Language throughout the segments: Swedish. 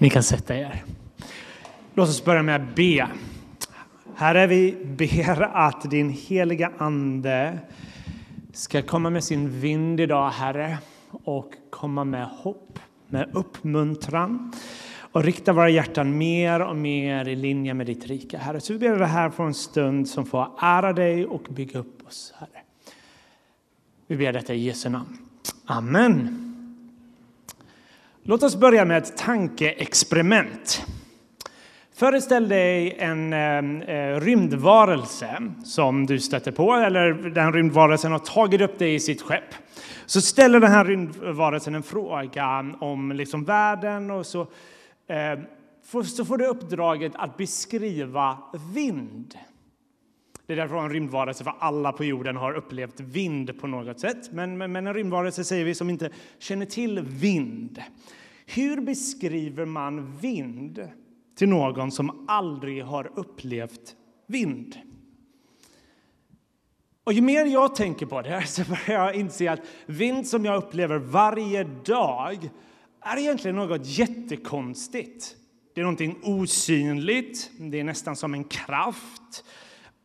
Ni kan sätta er. Låt oss börja med att be. Herre, vi ber att din heliga Ande ska komma med sin vind idag, Herre, och komma med hopp, med uppmuntran och rikta våra hjärtan mer och mer i linje med ditt rike, Herre. Så vi ber det här för en stund som får ära dig och bygga upp oss, Herre. Vi ber detta i Jesu namn. Amen. Låt oss börja med ett tankeexperiment. Föreställ dig en eh, eh, rymdvarelse som du stöter på, eller den rymdvarelsen har tagit upp dig i sitt skepp. Så ställer den här rymdvarelsen en fråga om liksom världen och så, eh, så får du uppdraget att beskriva vind. Det är därför en rymdvarelse, för alla på jorden har upplevt vind på något sätt. Men, men, men en rymdvarelse säger vi som inte känner till vind. Hur beskriver man vind till någon som aldrig har upplevt vind? Och ju mer jag tänker på det här så börjar jag inse att vind som jag upplever varje dag är egentligen något jättekonstigt. Det är någonting osynligt, det är nästan som en kraft.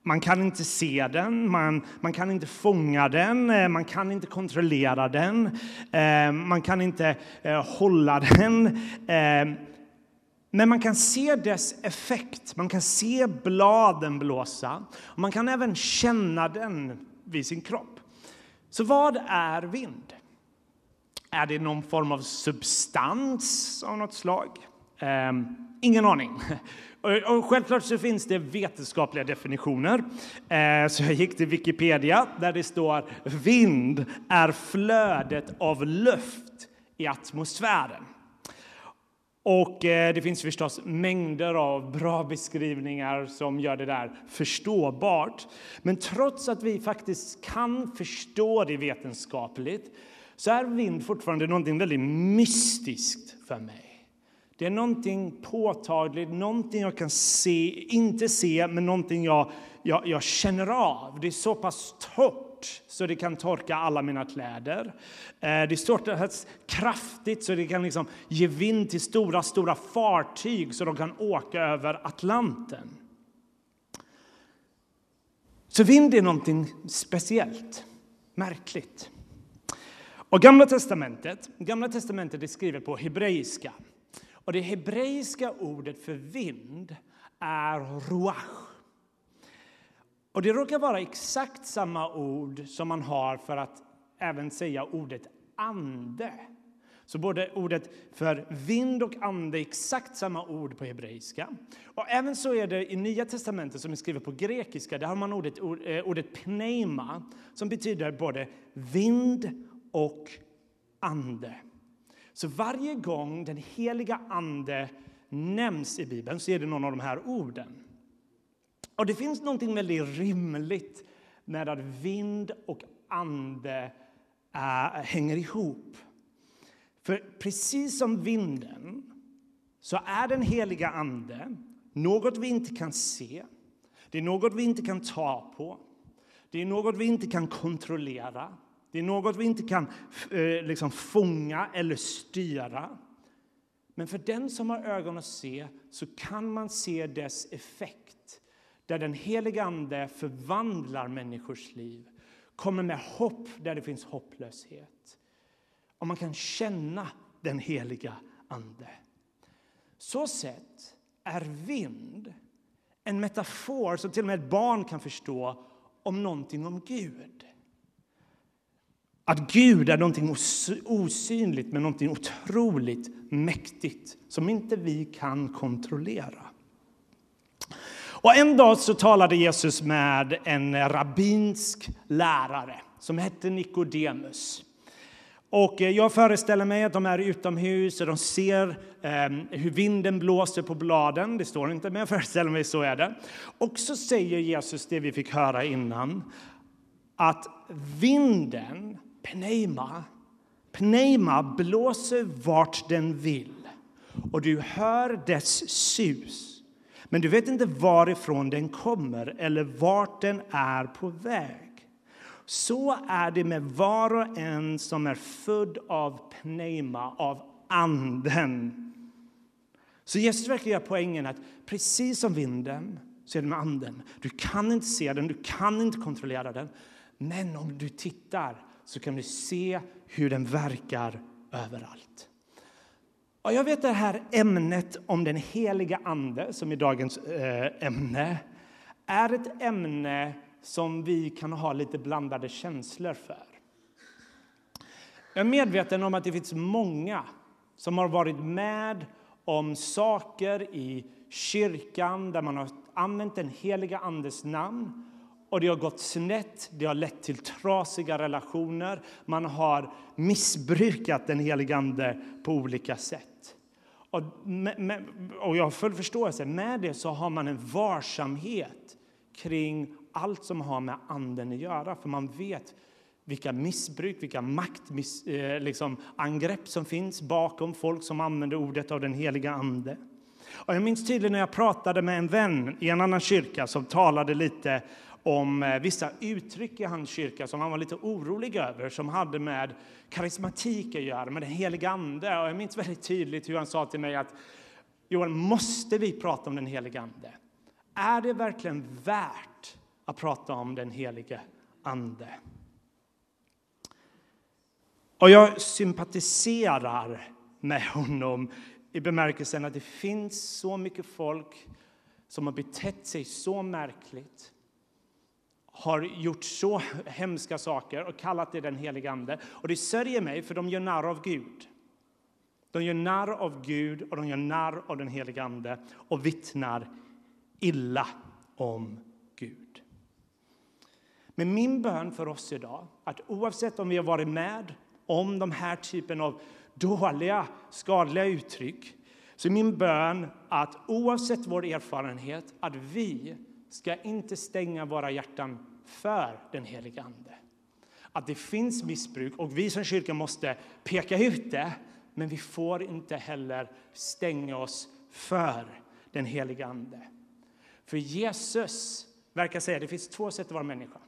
Man kan inte se den, man, man kan inte fånga den, eh, man kan inte kontrollera den, eh, man kan inte eh, hålla den. Eh, men man kan se dess effekt, man kan se bladen blåsa och man kan även känna den vid sin kropp. Så vad är vind? Är det någon form av substans av något slag? Ehm, Ingen aning. Och självklart så finns det vetenskapliga definitioner. Eh, så jag gick till Wikipedia där det står vind är flödet av luft i atmosfären. Och eh, det finns förstås mängder av bra beskrivningar som gör det där förståbart. Men trots att vi faktiskt kan förstå det vetenskapligt så är vind fortfarande någonting väldigt mystiskt för mig. Det är någonting påtagligt, någonting jag kan se, inte se, men någonting jag, jag, jag känner av. Det är så pass torrt så det kan torka alla mina kläder. Eh, det är så kraftigt så det kan liksom ge vind till stora, stora fartyg så de kan åka över Atlanten. Så vind är någonting speciellt, märkligt. Och Gamla testamentet, Gamla testamentet är skrivet på hebreiska. Och det hebreiska ordet för vind är ruach. Och det råkar vara exakt samma ord som man har för att även säga ordet ande. Så både ordet för vind och ande är exakt samma ord på hebreiska. Och även så är det i Nya testamentet som är skrivet på grekiska. Där har man ordet, eh, ordet pneuma som betyder både vind och ande. Så varje gång den heliga Ande nämns i Bibeln så är det någon av de här orden. Och det finns något väldigt rimligt med att vind och ande äh, hänger ihop. För precis som vinden så är den heliga Ande något vi inte kan se, det är något vi inte kan ta på, det är något vi inte kan kontrollera. Det är något vi inte kan eh, liksom fånga eller styra. Men för den som har ögon att se så kan man se dess effekt där den helige Ande förvandlar människors liv kommer med hopp där det finns hopplöshet. Och man kan känna den heliga Ande. Så sett är vind en metafor som till och med ett barn kan förstå om någonting om Gud. Att Gud är någonting osynligt, men någonting otroligt mäktigt som inte vi kan kontrollera. Och en dag så talade Jesus med en rabbinsk lärare som hette Nikodemus. Och eh, jag föreställer mig att de är utomhus och de ser eh, hur vinden blåser på bladen. Det står inte, men jag föreställer mig så är det. Och så säger Jesus det vi fick höra innan, att vinden Pneuma. Pneuma blåser vart den vill och du hör dess sus. Men du vet inte varifrån den kommer eller vart den är på väg. Så är det med var och en som är född av pneuma, av Anden. Så Jesus verkar göra poängen att precis som vinden så är det med anden. Du kan inte se den, du kan inte kontrollera den. Men om du tittar så kan du se hur den verkar överallt. Och jag vet det här ämnet om den heliga Ande, som är dagens eh, ämne, är ett ämne som vi kan ha lite blandade känslor för. Jag är medveten om att det finns många som har varit med om saker i kyrkan där man har använt den heliga Andes namn och det har gått snett, det har lett till trasiga relationer. Man har missbrukat den helige Ande på olika sätt. Och, med, med, och jag har full förståelse. Med det så har man en varsamhet kring allt som har med anden att göra. För man vet vilka missbruk, vilka maktangrepp eh, liksom, som finns bakom folk som använder ordet av den heliga Ande. Och jag minns tydligt när jag pratade med en vän i en annan kyrka som talade lite om eh, vissa uttryck i hans kyrka som han var lite orolig över, som hade med karismatik att göra, med den heliga Ande. Och jag minns väldigt tydligt hur han sa till mig att Johan, måste vi prata om den heliga Ande? Är det verkligen värt att prata om den helige Ande? Och jag sympatiserar med honom i bemärkelsen att det finns så mycket folk som har betett sig så märkligt har gjort så hemska saker och kallat det den helige Ande. Och det sörjer mig, för de gör narr av Gud. De gör narr av Gud och de gör narr av den helige Ande och vittnar illa om Gud. Men min bön för oss idag, att oavsett om vi har varit med om de här typen av dåliga, skadliga uttryck, så är min bön att oavsett vår erfarenhet, att vi ska inte stänga våra hjärtan för den helige Ande. Att det finns missbruk och vi som kyrka måste peka ut det, men vi får inte heller stänga oss för den helige Ande. För Jesus verkar säga att det finns två sätt att vara människa.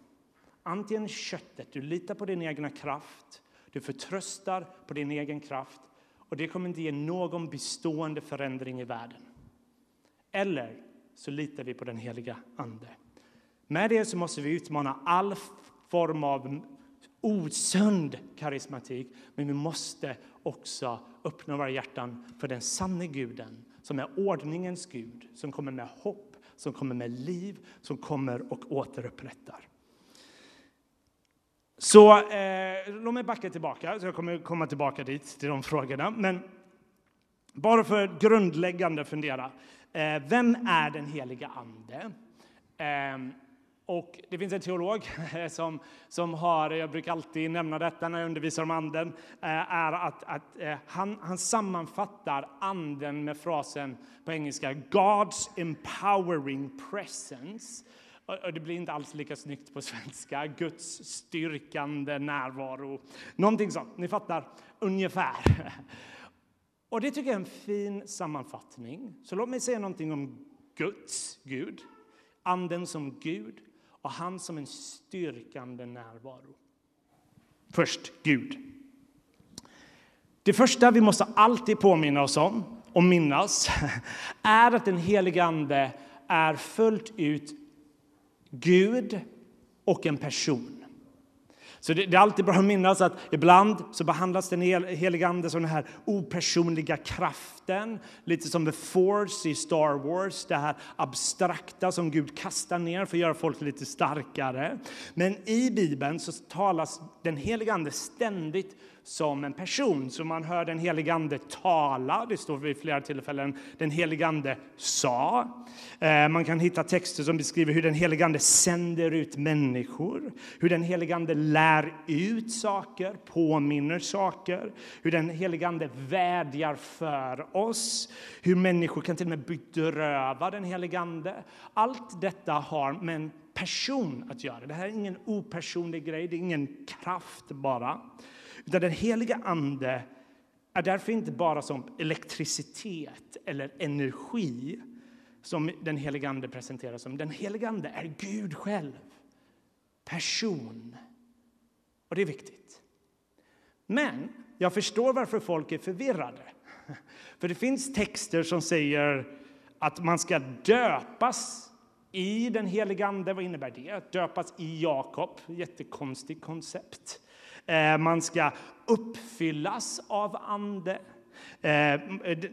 Antingen köttet, du litar på din egen kraft, du förtröstar på din egen kraft och det kommer inte ge någon bestående förändring i världen. Eller så litar vi på den heliga Ande. Med det så måste vi utmana all form av osund karismatik, men vi måste också öppna våra hjärtan för den sanne guden som är ordningens Gud, som kommer med hopp, som kommer med liv, som kommer och återupprättar. Så eh, låt mig backa tillbaka, så jag kommer komma tillbaka dit, till de frågorna. Men bara för grundläggande fundera. Eh, vem är den heliga Ande? Eh, och det finns en teolog som, som har, jag brukar alltid nämna detta när jag undervisar om anden, eh, är att, att eh, han, han sammanfattar anden med frasen på engelska God's empowering presence. Och det blir inte alls lika snyggt på svenska. Guds styrkande närvaro. Någonting sånt. Ni fattar ungefär. Och det tycker jag är en fin sammanfattning. Så låt mig säga någonting om Guds Gud, anden som Gud och han som en styrkande närvaro. Först Gud. Det första vi måste alltid påminna oss om och minnas är att den helige Ande är fullt ut Gud och en person. Så det, det, är alltid bra att minnas att ibland så behandlas den helige Ande som den här opersonliga kraften, lite som the force i Star Wars, det här abstrakta som Gud kastar ner för att göra folk lite starkare. Men i Bibeln så talas den helige Ande ständigt som en person. Så man hör den helige Ande tala, det står vid flera tillfällen den helige Ande sa. Eh, man kan hitta texter som beskriver hur den helige Ande sänder ut människor, hur den helige Ande lär ut saker, påminner saker, hur den helige Ande vädjar för oss, hur människor kan till och med bedröva den helige Ande. Allt detta har med en person att göra. Det här är ingen opersonlig grej, det är ingen kraft bara. Utan den heliga Ande är därför inte bara som elektricitet eller energi som den heliga Ande presenteras som. Den heliga Ande är Gud själv, person. Och det är viktigt. Men jag förstår varför folk är förvirrade. För det finns texter som säger att man ska döpas i den helige Ande. Vad innebär det? Döpas i Jakob. Jättekonstigt koncept. Eh, man ska uppfyllas av Ande. Eh,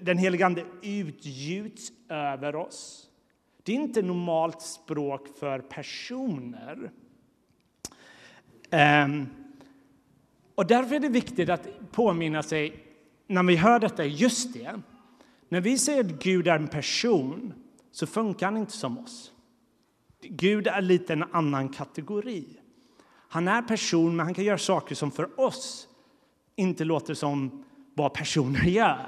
den helige Ande utgjuts över oss. Det är inte normalt språk för personer. Ehm, och därför är det viktigt att påminna sig när vi hör detta, just det. När vi säger att Gud är en person så funkar han inte som oss. Gud är lite en annan kategori. Han är person, men han kan göra saker som för oss inte låter som vad personer gör.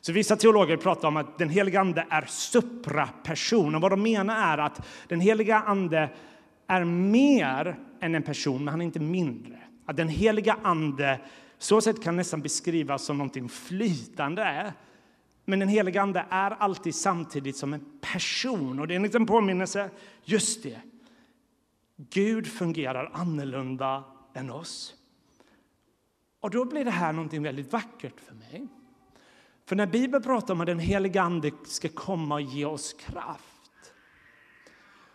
Så vissa teologer pratar om att den heliga Ande är supraperson. Och vad de menar är att den heliga Ande är mer än en person, men han är inte mindre. Att den heliga Ande så sätt kan nästan beskrivas som någonting flytande. Men den heliga Ande är alltid samtidigt som en person. Och det är en liten påminnelse. Just det. Gud fungerar annorlunda än oss. Och då blir det här någonting väldigt vackert för mig. För när Bibeln pratar om att den helige Ande ska komma och ge oss kraft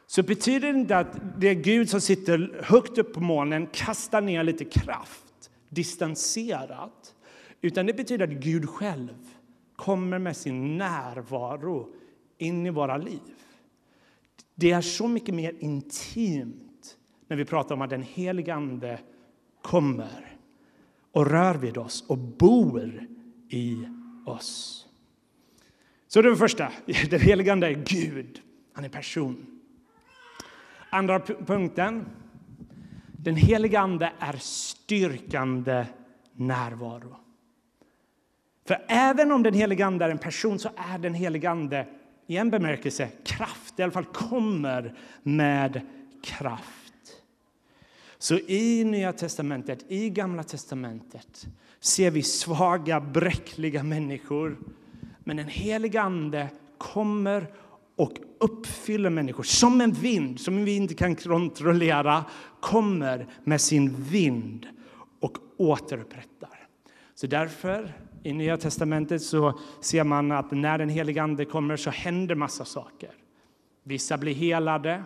så betyder det inte att det är Gud som sitter högt upp på molnen kastar ner lite kraft distanserat. Utan det betyder att Gud själv kommer med sin närvaro in i våra liv. Det är så mycket mer intimt när vi pratar om att den helige Ande kommer och rör vid oss och bor i oss. Så det är det första. Den helige Ande är Gud. Han är person. Andra punkten. Den helige Ande är styrkande närvaro. För även om den helige Ande är en person så är den helige Ande i en bemärkelse kraft, i alla fall kommer med kraft. Så i Nya testamentet, i Gamla testamentet ser vi svaga, bräckliga människor. Men den helige Ande kommer och uppfyller människor som en vind som vi inte kan kontrollera kommer med sin vind och återupprättar. Så därför i Nya testamentet så ser man att när den helige Ande kommer så händer massa saker. Vissa blir helade,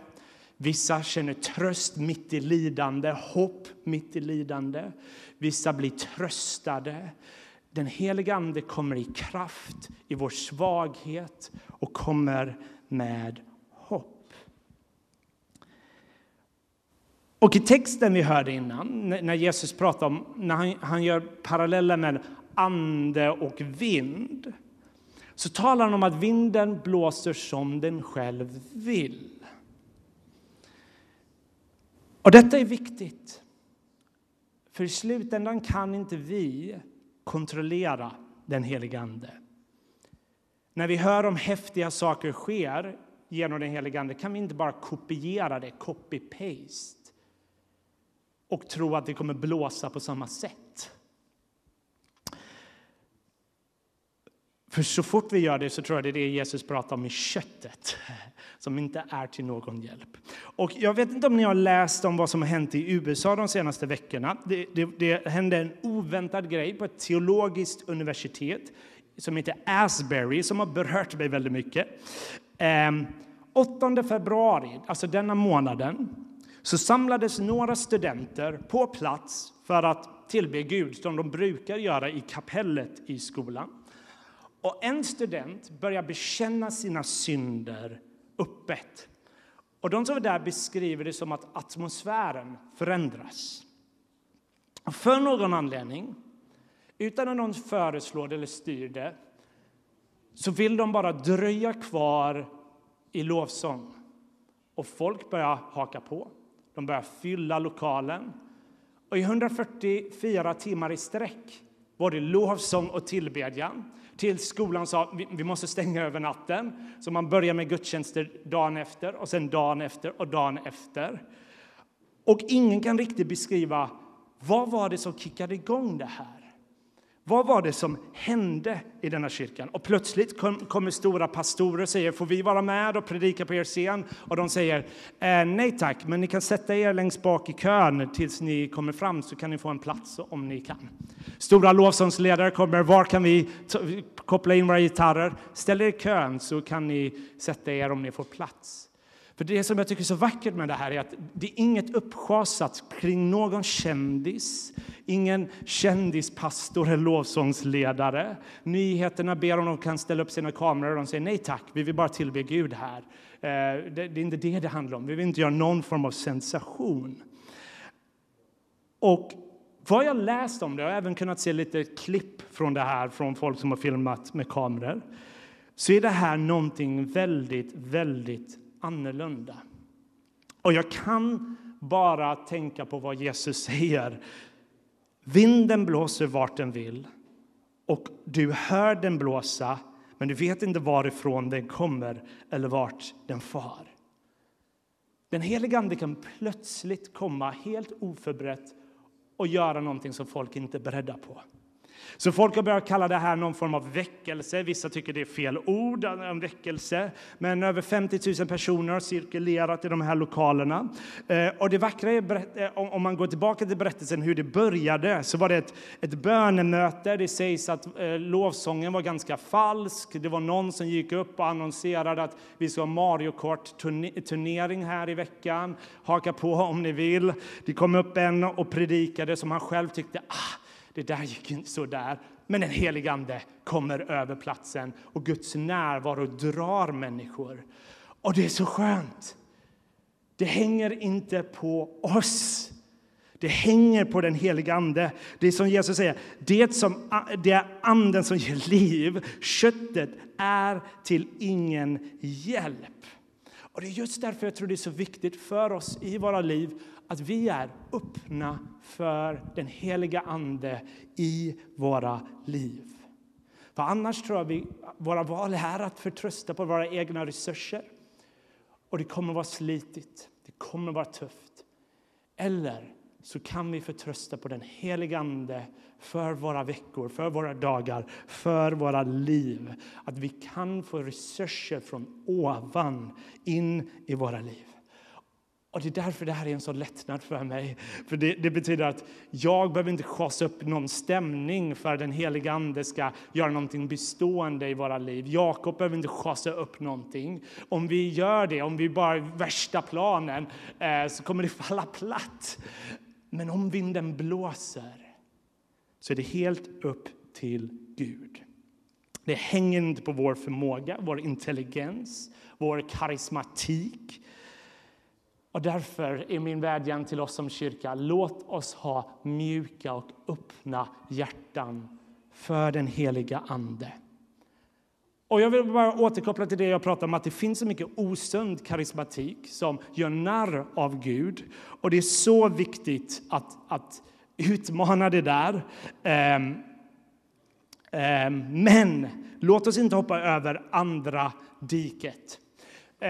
vissa känner tröst mitt i lidande, hopp mitt i lidande. Vissa blir tröstade. Den helige Ande kommer i kraft i vår svaghet och kommer med hopp. Och i texten vi hörde innan, när Jesus pratar om, när han, han gör paralleller med ande och vind, så talar han om att vinden blåser som den själv vill. Och detta är viktigt. För i slutändan kan inte vi kontrollera den helige Ande. När vi hör om häftiga saker sker genom den helige Ande kan vi inte bara kopiera det, copy-paste och tro att det kommer blåsa på samma sätt. För så fort vi gör det så tror jag det är det Jesus pratar om i köttet som inte är till någon hjälp. Och jag vet inte om ni har läst om vad som har hänt i USA de senaste veckorna. Det, det, det hände en oväntad grej på ett teologiskt universitet som heter Asbury som har berört mig väldigt mycket. Eh, 8 februari, alltså denna månaden, så samlades några studenter på plats för att tillbe Gud som de brukar göra i kapellet i skolan. Och en student börjar bekänna sina synder öppet. Och de som är där beskriver det som att atmosfären förändras. Och för någon anledning utan att någon föreslår det eller styr det så vill de bara dröja kvar i lovsång. Och folk börjar haka på. De börjar fylla lokalen. Och i 144 timmar i sträck var det lovsång och tillbedjan tills skolan sa vi måste stänga över natten. Så man börjar med gudstjänster dagen efter och sen dagen efter och dagen efter. Och ingen kan riktigt beskriva vad var det som kickade igång det här. Vad var det som hände i denna kyrkan? Och plötsligt kom, kommer stora pastorer och säger, får vi vara med och predika på er scen? Och de säger, eh, nej tack, men ni kan sätta er längst bak i kön tills ni kommer fram så kan ni få en plats om ni kan. Stora lovsångsledare kommer, var kan vi koppla in våra gitarrer? Ställ er i kön så kan ni sätta er om ni får plats. För det som jag tycker är så vackert med det här är att det är inget uppschasat kring någon kändis, ingen kändispastor eller lovsångsledare. Nyheterna ber om de kan ställa upp sina kameror och de säger nej tack, vi vill bara tillbe Gud här. Eh, det är inte det det handlar om, vi vill inte göra någon form av sensation. Och vad jag läst om det, jag har även kunnat se lite klipp från det här från folk som har filmat med kameror, så är det här någonting väldigt, väldigt annorlunda. Och jag kan bara tänka på vad Jesus säger. Vinden blåser vart den vill och du hör den blåsa men du vet inte varifrån den kommer eller vart den far. Den helige Ande kan plötsligt komma helt oförberett och göra någonting som folk inte är beredda på. Så folk har börjat kalla det här någon form av väckelse. Vissa tycker det är fel ord, en väckelse. Men över 50 000 personer har cirkulerat i de här lokalerna. Eh, och det vackra är, eh, om man går tillbaka till berättelsen hur det började, så var det ett, ett bönemöte. Det sägs att eh, lovsången var ganska falsk. Det var någon som gick upp och annonserade att vi ska ha Mario Kart-turnering här i veckan. Haka på om ni vill. Det kom upp en och predikade som han själv tyckte, ah, det där gick inte så där. Men den helige Ande kommer över platsen och Guds närvaro drar människor. Och det är så skönt. Det hänger inte på oss. Det hänger på den helige Ande. Det är som Jesus säger, det, som, det är anden som ger liv. Köttet är till ingen hjälp. Och Det är just därför jag tror det är så viktigt för oss i våra liv att vi är öppna för den heliga Ande i våra liv. För annars tror jag vi, våra val är att förtrösta på våra egna resurser. Och det kommer vara slitigt, det kommer vara tufft. Eller så kan vi förtrösta på den helige Ande för våra veckor, för våra dagar, för våra liv. Att vi kan få resurser från ovan in i våra liv. Och Det är därför det här är en sån lättnad för mig. För det, det betyder att jag behöver inte skasa upp någon stämning för att den heliga Ande ska göra någonting bestående i våra liv. Jakob behöver inte skasa upp någonting. Om vi gör det, om vi bara värsta planen, eh, så kommer det falla platt. Men om vinden blåser så är det helt upp till Gud. Det hänger inte på vår förmåga, vår intelligens, vår karismatik och därför är min vädjan till oss som kyrka, låt oss ha mjuka och öppna hjärtan för den heliga Ande. Och jag vill bara återkoppla till det jag pratade om, att det finns så mycket osund karismatik som gör narr av Gud. Och det är så viktigt att, att utmana det där. Um, um, men låt oss inte hoppa över andra diket. Uh,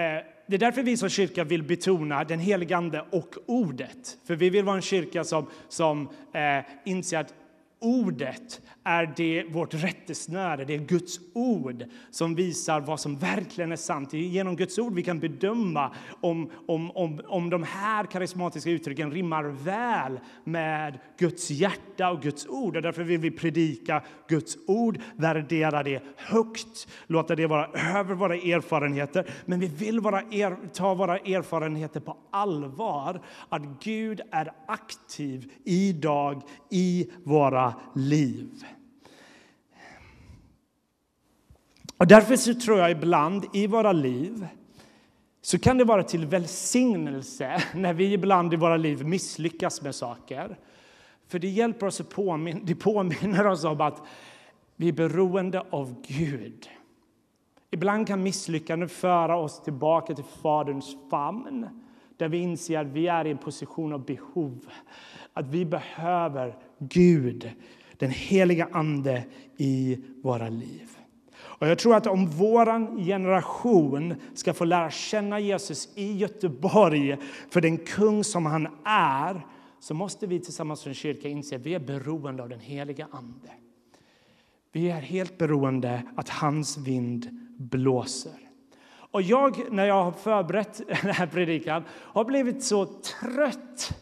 det är därför vi som kyrka vill betona den helige Ande och ordet. För vi vill vara en kyrka som, som eh, inser att ordet är det vårt rättesnöre, det är Guds ord som visar vad som verkligen är sant. Det är genom Guds ord vi kan bedöma om, om, om, om de här karismatiska uttrycken rimmar väl med Guds hjärta och Guds ord. Och därför vill vi predika Guds ord, värdera det högt, låta det vara över våra erfarenheter. Men vi vill vara er, ta våra erfarenheter på allvar, att Gud är aktiv idag i våra liv. Och därför så tror jag ibland i våra liv så kan det vara till välsignelse när vi ibland i våra liv misslyckas med saker. För det hjälper oss att påminna, det påminner oss om att vi är beroende av Gud. Ibland kan misslyckanden föra oss tillbaka till Faderns famn där vi inser att vi är i en position av behov. Att vi behöver Gud, den heliga Ande, i våra liv. Och jag tror att om vår generation ska få lära känna Jesus i Göteborg för den kung som han är så måste vi tillsammans som kyrka inse att vi är beroende av den heliga Ande. Vi är helt beroende att hans vind blåser. Och jag, när jag har förberett den här predikan, har blivit så trött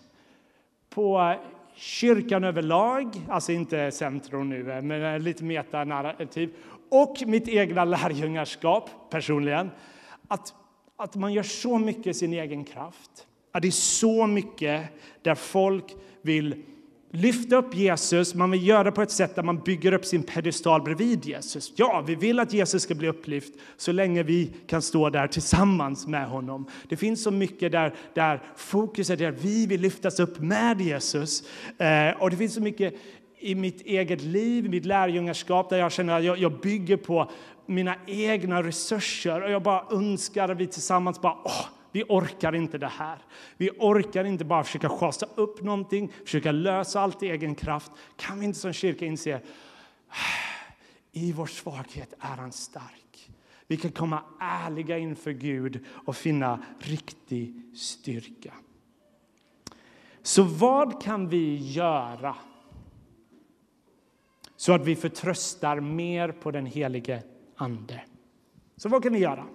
på kyrkan överlag, alltså inte centrum nu, men lite metanarrativ, och mitt egna lärjungaskap personligen, att, att man gör så mycket i sin egen kraft. Att det är så mycket där folk vill lyfta upp Jesus, man vill göra det på ett sätt där man bygger upp sin pedestal bredvid Jesus. Ja, vi vill att Jesus ska bli upplyft så länge vi kan stå där tillsammans med honom. Det finns så mycket där, där fokus är att vi vill lyftas upp med Jesus. Eh, och det finns så mycket i mitt eget liv, mitt lärjungaskap där jag känner att jag, jag bygger på mina egna resurser och jag bara önskar att vi tillsammans bara åh, vi orkar inte det här. Vi orkar inte bara försöka schasa upp någonting, försöka lösa allt i egen kraft. Kan vi inte som kyrka inse ah, i vår svaghet är han stark. Vi kan komma ärliga inför Gud och finna riktig styrka. Så vad kan vi göra så att vi förtröstar mer på den helige Ande? Så vad kan vi göra?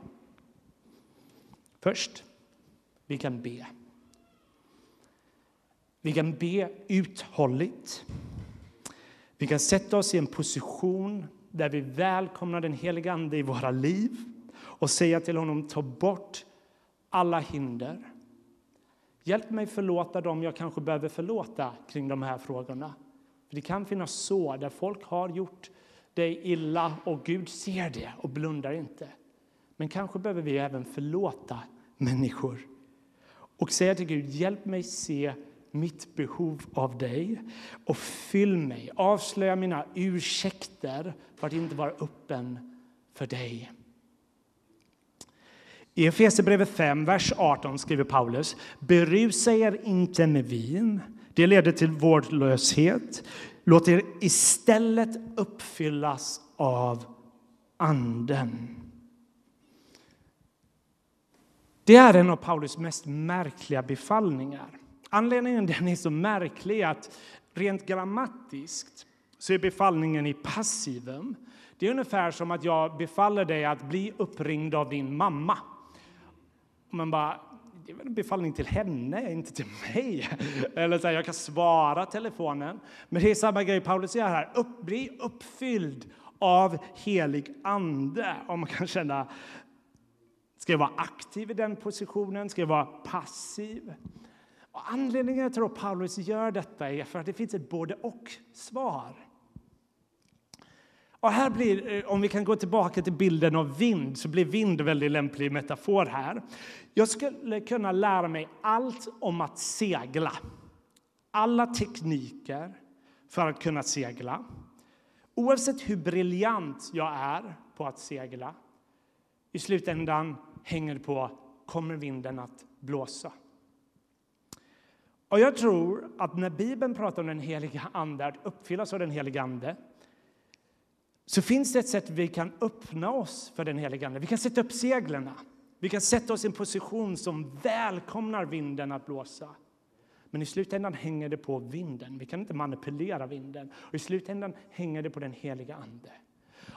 Först, vi kan be. Vi kan be uthålligt. Vi kan sätta oss i en position där vi välkomnar den helige Ande i våra liv och säga till honom ta bort alla hinder. Hjälp mig förlåta dem jag kanske behöver förlåta kring de här frågorna. För Det kan finnas så där folk har gjort dig illa och Gud ser det och blundar inte. Men kanske behöver vi även förlåta människor och säga till Gud, hjälp mig se mitt behov av dig och fyll mig, avslöja mina ursäkter för att inte vara öppen för dig. I Efesierbrevet 5, vers 18 skriver Paulus Berusa er inte med vin, det leder till vårdlöshet. Låt er istället uppfyllas av Anden. Det är en av Paulus mest märkliga befallningar. Anledningen till den är så märklig är att rent grammatiskt så är befallningen i passivum. Det är ungefär som att jag befaller dig att bli uppringd av din mamma. Man bara, det är väl en befallning till henne, inte till mig. Eller så här, jag kan svara telefonen. Men det är samma grej Paulus gör här. Upp, bli uppfylld av helig ande. Om man kan känna Ska jag vara aktiv i den positionen? Ska jag vara passiv? Och anledningen till att Paulus gör detta är för att det finns ett både och-svar. Och här blir, eh, om vi kan gå tillbaka till bilden av vind, så blir vind en väldigt lämplig metafor här. Jag skulle kunna lära mig allt om att segla. Alla tekniker för att kunna segla. Oavsett hur briljant jag är på att segla, i slutändan hänger på kommer vinden att blåsa. Och jag tror att när Bibeln pratar om den heliga Ande, att uppfyllas av den heliga Ande, så finns det ett sätt vi kan öppna oss för den heliga Ande. Vi kan sätta upp seglen. Vi kan sätta oss i en position som välkomnar vinden att blåsa. Men i slutändan hänger det på vinden. Vi kan inte manipulera vinden. Och I slutändan hänger det på den heliga Ande.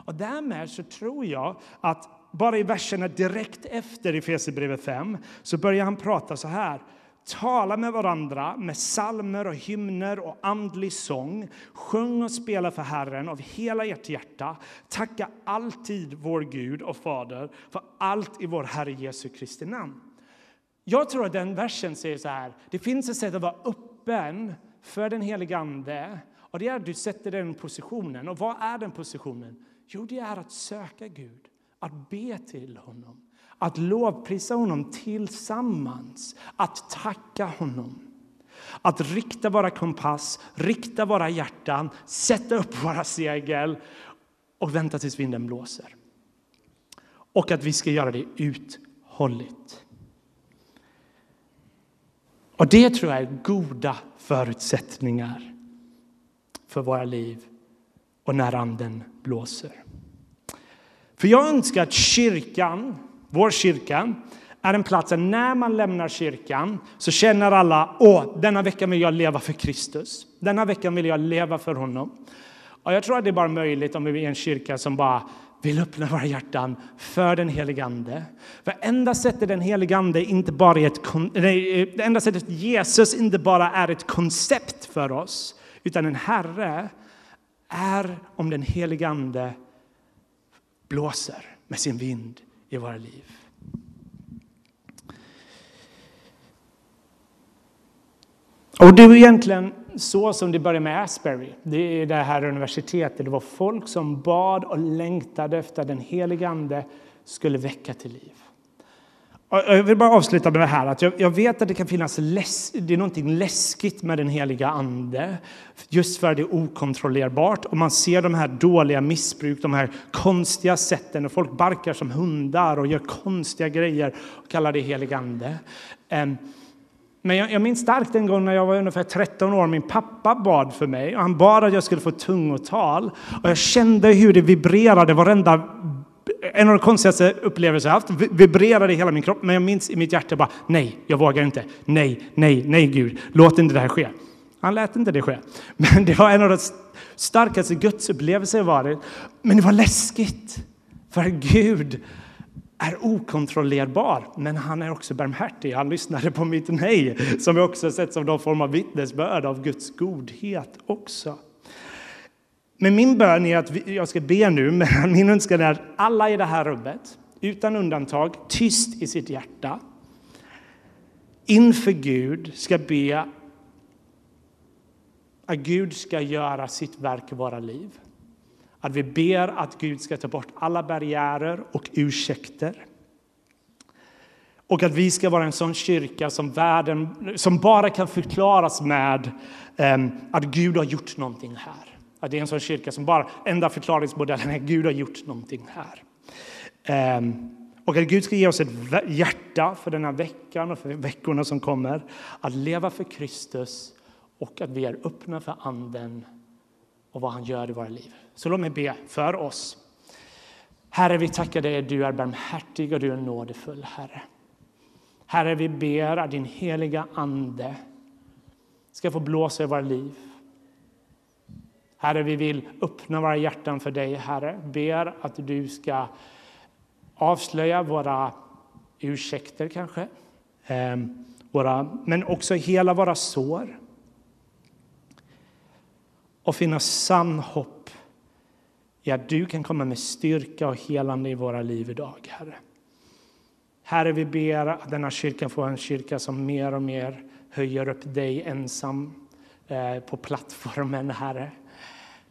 Och därmed så tror jag att bara i verserna direkt efter Efesierbrevet 5 så börjar han prata så här. Tala med varandra med salmer och hymner och andlig sång. Sjung och spela för Herren av hela ert hjärta. Tacka alltid vår Gud och Fader för allt i vår Herre Jesu Kristi namn. Jag tror att den versen säger så här. Det finns ett sätt att vara öppen för den helige Ande och det är att du sätter den positionen. Och vad är den positionen? Jo, det är att söka Gud att be till honom, att lovprisa honom tillsammans, att tacka honom. Att rikta våra kompass, rikta våra hjärtan, sätta upp våra segel och vänta tills vinden blåser. Och att vi ska göra det uthålligt. Och det tror jag är goda förutsättningar för våra liv och när anden blåser. För jag önskar att kyrkan, vår kyrka, är en plats där när man lämnar kyrkan så känner alla åh, denna veckan vill jag leva för Kristus. Denna veckan vill jag leva för honom. Och jag tror att det är bara möjligt om vi är en kyrka som bara vill öppna våra hjärtan för den helige Ande. För enda sättet den helige Ande inte bara är ett, nej, det enda sättet Jesus inte bara är ett koncept för oss, utan en Herre, är om den helige Ande blåser med sin vind i våra liv. Och det var egentligen så som det började med Asbury. Det är det här universitetet. Det var folk som bad och längtade efter att den helige Ande skulle väcka till liv. Jag vill bara avsluta med det här att jag, jag vet att det kan finnas läs, det är någonting läskigt med den heliga ande. Just för att det är okontrollerbart och man ser de här dåliga missbruk, de här konstiga sätten och folk barkar som hundar och gör konstiga grejer och kallar det helig ande. Ehm, men jag, jag minns starkt en gång när jag var ungefär 13 år. Min pappa bad för mig och han bad att jag skulle få tungotal. Och jag kände hur det vibrerade varenda en av de konstigaste upplevelser jag haft. Vibrerade i hela min kropp. Men jag minns i mitt hjärta bara nej, jag vågar inte. Nej, nej, nej Gud, låt inte det här ske. Han lät inte det ske. Men det var en av de starkaste gudsupplevelser jag varit. Men det var läskigt. För Gud är okontrollerbar, men han är också barmhärtig. Han lyssnade på mitt nej, som jag också sett som någon form av vittnesbörd av Guds godhet också. Men min bön är att jag ska be nu, men min önskan är att alla i det här rummet, utan undantag, tyst i sitt hjärta, inför Gud ska be att Gud ska göra sitt verk i våra liv. Att vi ber att Gud ska ta bort alla barriärer och ursäkter. Och att vi ska vara en sån kyrka som, världen, som bara kan förklaras med um, att Gud har gjort någonting här. Att det är en sån kyrka som bara, enda förklaringsmodellen är att Gud har gjort någonting här. Ehm, och att Gud ska ge oss ett hjärta för den här veckan och för veckorna som kommer. Att leva för Kristus och att vi är öppna för Anden och vad han gör i våra liv. Så låt mig be för oss. Herre, vi tackar dig att du är barmhärtig och du är nådefull, Herre. Herre, vi ber att din heliga Ande ska få blåsa i våra liv. Herre, vi vill öppna våra hjärtan för dig, Herre. Ber att du ska avslöja våra ursäkter, kanske. Eh, våra, men också hela våra sår och finna sann hopp i att du kan komma med styrka och helande i våra liv idag, Herre. Herre, vi ber att denna kyrka får en kyrka som mer och mer höjer upp dig ensam eh, på plattformen, Herre.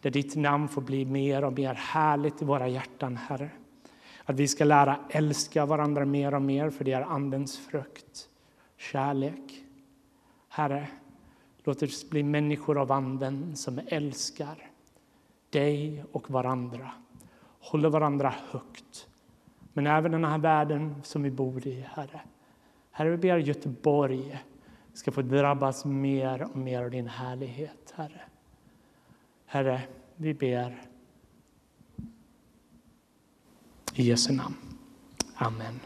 Där ditt namn får bli mer och mer härligt i våra hjärtan, Herre. Att vi ska lära älska varandra mer och mer, för det är Andens frukt, kärlek. Herre, Låt oss bli människor av Anden som älskar dig och varandra, håller varandra högt. Men även den här världen som vi bor i, Herre. Herre, vi ber Göteborg ska få drabbas mer och mer av din härlighet, Herre. Herre, vi ber i Jesu namn. Amen.